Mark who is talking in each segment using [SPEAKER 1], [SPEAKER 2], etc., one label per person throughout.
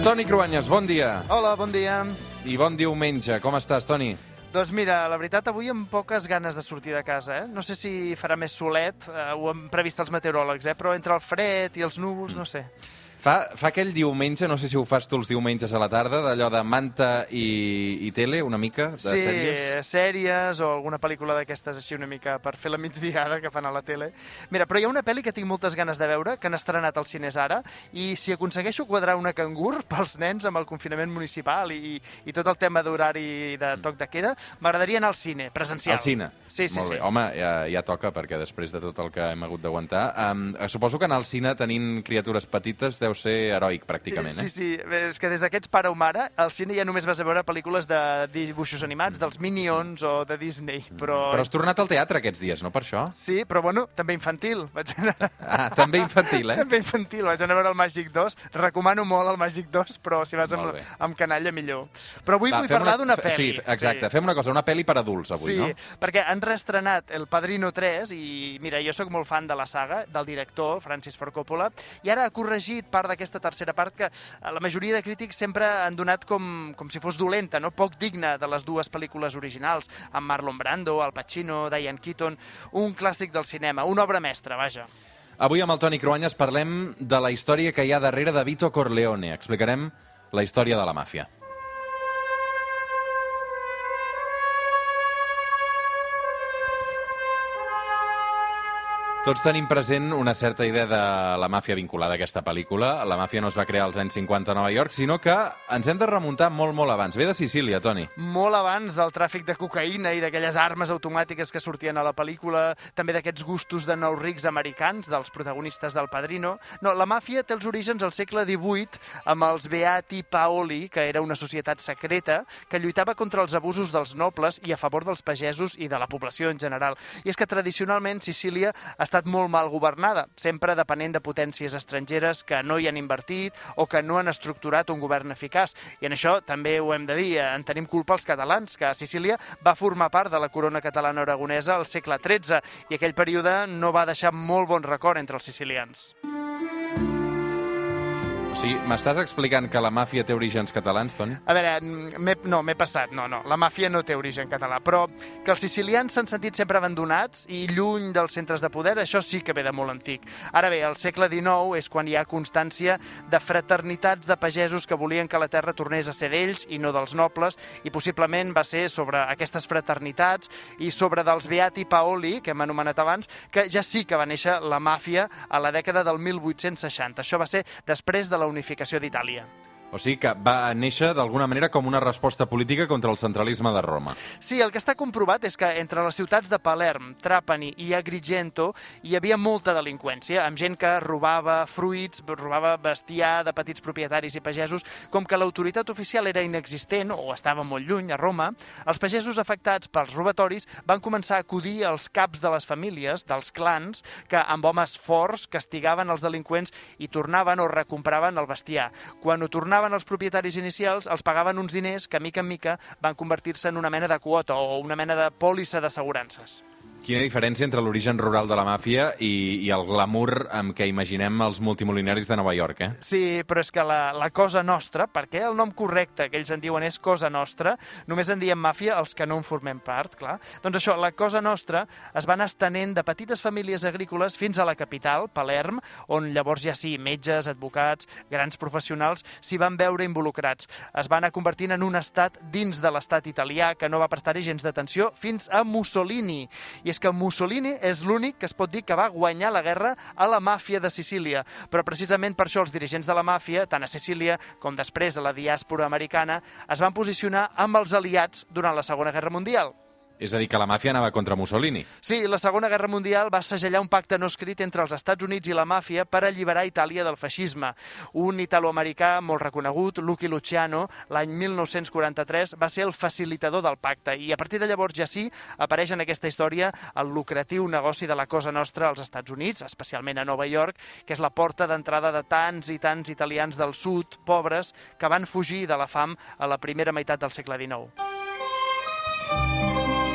[SPEAKER 1] Toni Cruanyes, bon dia.
[SPEAKER 2] Hola, bon dia.
[SPEAKER 1] I bon diumenge. Com estàs, Toni?
[SPEAKER 2] Doncs mira, la veritat, avui amb poques ganes de sortir de casa, eh? No sé si farà més solet, eh, ho han previst els meteoròlegs, eh? Però entre el fred i els núvols, no sé.
[SPEAKER 1] Fa, fa aquell diumenge, no sé si ho fas tu els diumenges a la tarda, d'allò de manta i, i tele, una mica, de
[SPEAKER 2] sí,
[SPEAKER 1] sèries?
[SPEAKER 2] sèries o alguna pel·lícula d'aquestes així una mica per fer la migdiada que fan a la tele. Mira, però hi ha una pel·li que tinc moltes ganes de veure, que han estrenat als cines ara, i si aconsegueixo quadrar una cangur pels nens amb el confinament municipal i, i tot el tema d'horari de toc de queda, m'agradaria anar al cine, presencial.
[SPEAKER 1] Al cine?
[SPEAKER 2] Sí, sí,
[SPEAKER 1] Molt
[SPEAKER 2] sí.
[SPEAKER 1] bé. Home, ja, ja toca, perquè després de tot el que hem hagut d'aguantar... Um, suposo que anar al cine tenint criatures petites deu ser heroic, pràcticament,
[SPEAKER 2] Sí,
[SPEAKER 1] eh?
[SPEAKER 2] sí, és que des d'aquests pare o mare, al cine ja només vas a veure pel·lícules de dibuixos animats, dels Minions o de Disney, però...
[SPEAKER 1] Però has tornat al teatre aquests dies, no per això?
[SPEAKER 2] Sí, però bueno, també infantil. Vaig anar...
[SPEAKER 1] Ah, també infantil, eh?
[SPEAKER 2] També infantil, vaig anar a veure el Màgic 2. Recomano molt el Màgic 2, però si vas amb, amb canalla, millor. Però avui
[SPEAKER 1] Va,
[SPEAKER 2] vull parlar d'una
[SPEAKER 1] fe-
[SPEAKER 2] pel·li.
[SPEAKER 1] Sí, exacte. Fem una cosa, una pel·li per adults avui,
[SPEAKER 2] sí,
[SPEAKER 1] no?
[SPEAKER 2] perquè han reestrenat El Padrino 3 i, mira, jo sóc molt fan de la saga, del director, Francis Ford Coppola, i ara ha corregit part d'aquesta tercera part que eh, la majoria de crítics sempre han donat com, com si fos dolenta, no? poc digna de les dues pel·lícules originals, amb Marlon Brando, Al Pacino, Diane Keaton, un clàssic del cinema, una obra mestra, vaja.
[SPEAKER 1] Avui amb el Toni Cruanyes parlem de la història que hi ha darrere de Vito Corleone. Explicarem la història de la màfia. Tots tenim present una certa idea de la màfia vinculada a aquesta pel·lícula. La màfia no es va crear als anys 50 a Nova York, sinó que ens hem de remuntar molt, molt abans. Ve de Sicília, Toni.
[SPEAKER 2] molt abans del tràfic de cocaïna i d'aquelles armes automàtiques que sortien a la pel·lícula, també d'aquests gustos de nous rics americans, dels protagonistes del Padrino. No, la màfia té els orígens al segle XVIII amb els Beati Paoli, que era una societat secreta que lluitava contra els abusos dels nobles i a favor dels pagesos i de la població en general. I és que tradicionalment Sicília ha estat molt mal governada, sempre depenent de potències estrangeres que no hi han invertit o que no han estructurat un govern eficaç. I en això també ho hem de dir, eh, en tenim culpa els catalans, que Sicília va formar part de la corona catalana aragonesa al segle XIII i aquell període no va deixar molt bon record entre els sicilians.
[SPEAKER 1] O sigui, m'estàs explicant que la màfia té orígens catalans, Toni?
[SPEAKER 2] A veure, m'he- no, m'he passat, no, no, la màfia no té origen català, però que els sicilians s'han sentit sempre abandonats i lluny dels centres de poder, això sí que ve de molt antic. Ara bé, al segle XIX és quan hi ha constància de fraternitats de pagesos que volien que la terra tornés a ser d'ells i no dels nobles, i possiblement va ser sobre aquestes fraternitats i sobre dels Beati Paoli, que hem anomenat abans, que ja sí que va néixer la màfia a la dècada del 1860. Això va ser després de la unificació d'Itàlia.
[SPEAKER 1] O sigui que va néixer d'alguna manera com una resposta política contra el centralisme de Roma.
[SPEAKER 2] Sí, el que està comprovat és que entre les ciutats de Palerm, Trapani i Agrigento hi havia molta delinqüència, amb gent que robava fruits, robava bestiar de petits propietaris i pagesos. Com que l'autoritat oficial era inexistent o estava molt lluny, a Roma, els pagesos afectats pels robatoris van començar a acudir als caps de les famílies, dels clans, que amb homes forts castigaven els delinqüents i tornaven o recompraven el bestiar. Quan ho tornaven els propietaris inicials, els pagaven uns diners que, mica en mica, van convertir-se en una mena de quota o una mena de pòlissa d'assegurances.
[SPEAKER 1] Quina diferència entre l'origen rural de la màfia i, i el glamour amb què imaginem els multimilionaris de Nova York, eh?
[SPEAKER 2] Sí, però és que la, la cosa nostra, perquè el nom correcte que ells en diuen és cosa nostra, només en diem màfia els que no en formem part, clar. Doncs això, la cosa nostra es va anar estenent de petites famílies agrícoles fins a la capital, Palerm, on llavors ja sí, metges, advocats, grans professionals s'hi van veure involucrats. Es va anar convertint en un estat dins de l'estat italià que no va prestar-hi gens d'atenció fins a Mussolini. I és que Mussolini és l'únic que es pot dir que va guanyar la guerra a la màfia de Sicília. Però precisament per això els dirigents de la màfia, tant a Sicília com després a la diàspora americana, es van posicionar amb els aliats durant la Segona Guerra Mundial.
[SPEAKER 1] És a dir, que la màfia anava contra Mussolini.
[SPEAKER 2] Sí, la Segona Guerra Mundial va segellar un pacte no escrit entre els Estats Units i la màfia per alliberar Itàlia del feixisme. Un italoamericà molt reconegut, Lucky Luciano, l'any 1943, va ser el facilitador del pacte i a partir de llavors ja sí apareix en aquesta història el lucratiu negoci de la Cosa Nostra als Estats Units, especialment a Nova York, que és la porta d'entrada de tants i tants italians del sud, pobres, que van fugir de la fam a la primera meitat del segle XIX.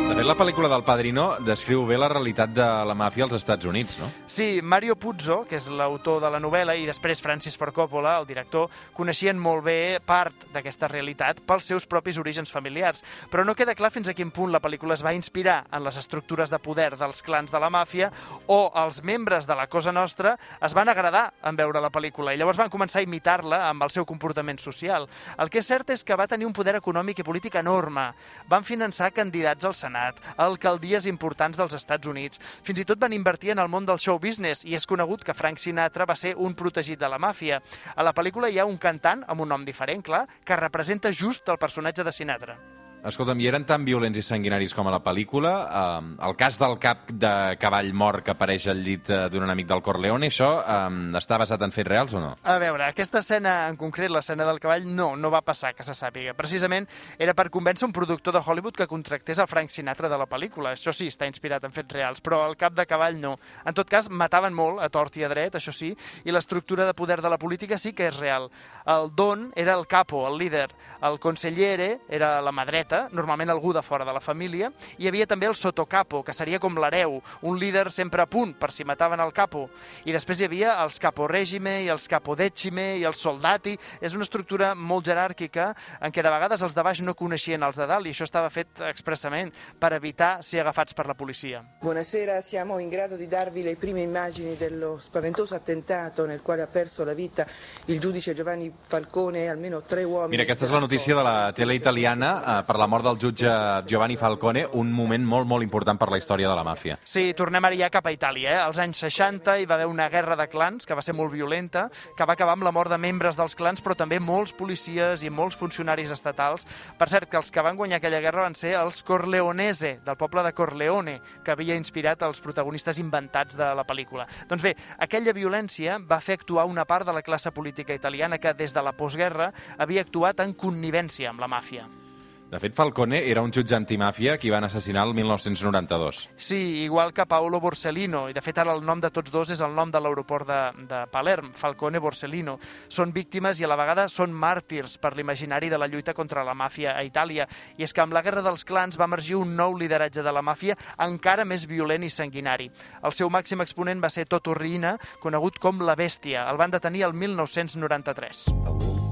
[SPEAKER 1] De fet, la pel·lícula del Padrino descriu bé la realitat de la màfia als Estats Units, no?
[SPEAKER 2] Sí, Mario Puzo, que és l'autor de la novel·la, i després Francis Ford Coppola, el director, coneixien molt bé part d'aquesta realitat pels seus propis orígens familiars. Però no queda clar fins a quin punt la pel·lícula es va inspirar en les estructures de poder dels clans de la màfia o els membres de la Cosa Nostra es van agradar en veure la pel·lícula i llavors van començar a imitar-la amb el seu comportament social. El que és cert és que va tenir un poder econòmic i polític enorme. Van finançar candidats al Senat Senat, alcaldies importants dels Estats Units. Fins i tot van invertir en el món del show business i és conegut que Frank Sinatra va ser un protegit de la màfia. A la pel·lícula hi ha un cantant, amb un nom diferent, clar, que representa just el personatge de Sinatra.
[SPEAKER 1] Escolta'm, i eren tan violents i sanguinaris com a la pel·lícula? Um, el cas del cap de cavall mort que apareix al llit uh, d'un amic del Corleone, això um, està basat en fets reals o no?
[SPEAKER 2] A veure, aquesta escena en concret, l'escena del cavall, no, no va passar, que se sàpiga. Precisament era per convèncer un productor de Hollywood que contractés el Frank Sinatra de la pel·lícula. Això sí, està inspirat en fets reals, però el cap de cavall no. En tot cas, mataven molt, a tort i a dret, això sí, i l'estructura de poder de la política sí que és real. El Don era el capo, el líder. El consellere era la mà dreta, dreta, normalment algú de fora de la família. Hi havia també el sotocapo, que seria com l'hereu, un líder sempre a punt per si mataven el capo. I després hi havia els caporegime i els capodecime i els soldati. És una estructura molt jeràrquica en què de vegades els de baix no coneixien els de dalt i això estava fet expressament per evitar ser agafats per la policia.
[SPEAKER 3] Buonasera, siamo in grado di darvi le prime immagini dello spaventoso attentato nel quale ha perso la vita il giudice Giovanni Falcone e almeno tre uomini.
[SPEAKER 1] Mira, aquesta és la notícia de la tele italiana eh, per la mort del jutge Giovanni Falcone, un moment molt, molt important per la història de la màfia.
[SPEAKER 2] Sí, tornem ara ja cap a Itàlia. Eh? Als anys 60 hi va haver una guerra de clans que va ser molt violenta, que va acabar amb la mort de membres dels clans, però també molts policies i molts funcionaris estatals. Per cert, que els que van guanyar aquella guerra van ser els Corleonese, del poble de Corleone, que havia inspirat els protagonistes inventats de la pel·lícula. Doncs bé, aquella violència va fer actuar una part de la classe política italiana que des de la postguerra havia actuat en connivència amb la màfia.
[SPEAKER 1] De fet, Falcone era un jutge antimàfia que van assassinar el 1992.
[SPEAKER 2] Sí, igual que Paolo Borsellino, i de fet ara el nom de tots dos és el nom de l'aeroport de, de Palerm, Falcone Borsellino. Són víctimes i a la vegada són màrtirs per l'imaginari de la lluita contra la màfia a Itàlia. I és que amb la Guerra dels Clans va emergir un nou lideratge de la màfia encara més violent i sanguinari. El seu màxim exponent va ser Toto Riina, conegut com la Bèstia. El van detenir el 1993.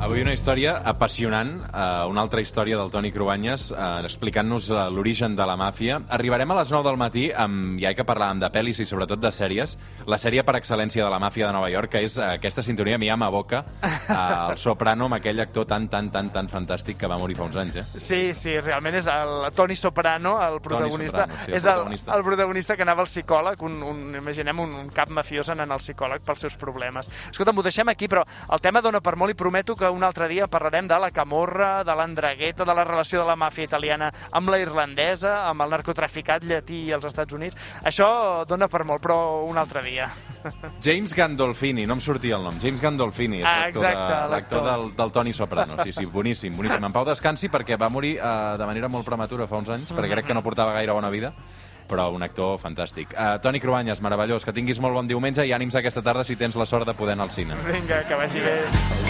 [SPEAKER 1] Avui una història apassionant, eh, una altra història del Toni Cruanyes, eh, explicant-nos eh, l'origen de la màfia. Arribarem a les 9 del matí, amb, ja que parlàvem de pel·lis i sobretot de sèries, la sèrie per excel·lència de la màfia de Nova York, que és eh, aquesta sintonia mi ama boca, eh, el soprano amb aquell actor tan, tan, tan, tan fantàstic que va morir fa uns anys, eh?
[SPEAKER 2] Sí, sí, realment és el Toni Soprano, el protagonista.
[SPEAKER 1] Soprano, sí, el
[SPEAKER 2] és el,
[SPEAKER 1] protagonista.
[SPEAKER 2] el protagonista que anava al psicòleg, un, un, imaginem un, un cap mafiós anant al psicòleg pels seus problemes. Escolta, m'ho deixem aquí, però el tema dona per molt i prometo que un altre dia parlarem de la camorra, de l'andregueta, de la relació de la màfia italiana amb la irlandesa, amb el narcotraficat llatí als Estats Units. Això dona per molt, però un altre dia.
[SPEAKER 1] James Gandolfini, no em sortia el nom. James Gandolfini, és
[SPEAKER 2] Ah,
[SPEAKER 1] l'actor de- del, del Toni Soprano. Sí, sí, boníssim, boníssim. En pau descansi perquè va morir eh, de manera molt prematura fa uns anys, perquè crec que no portava gaire bona vida però un actor fantàstic. Uh, Toni Cruanyes, meravellós, que tinguis molt bon diumenge i ànims aquesta tarda si tens la sort de poder anar al cine.
[SPEAKER 2] Vinga, que vagi bé.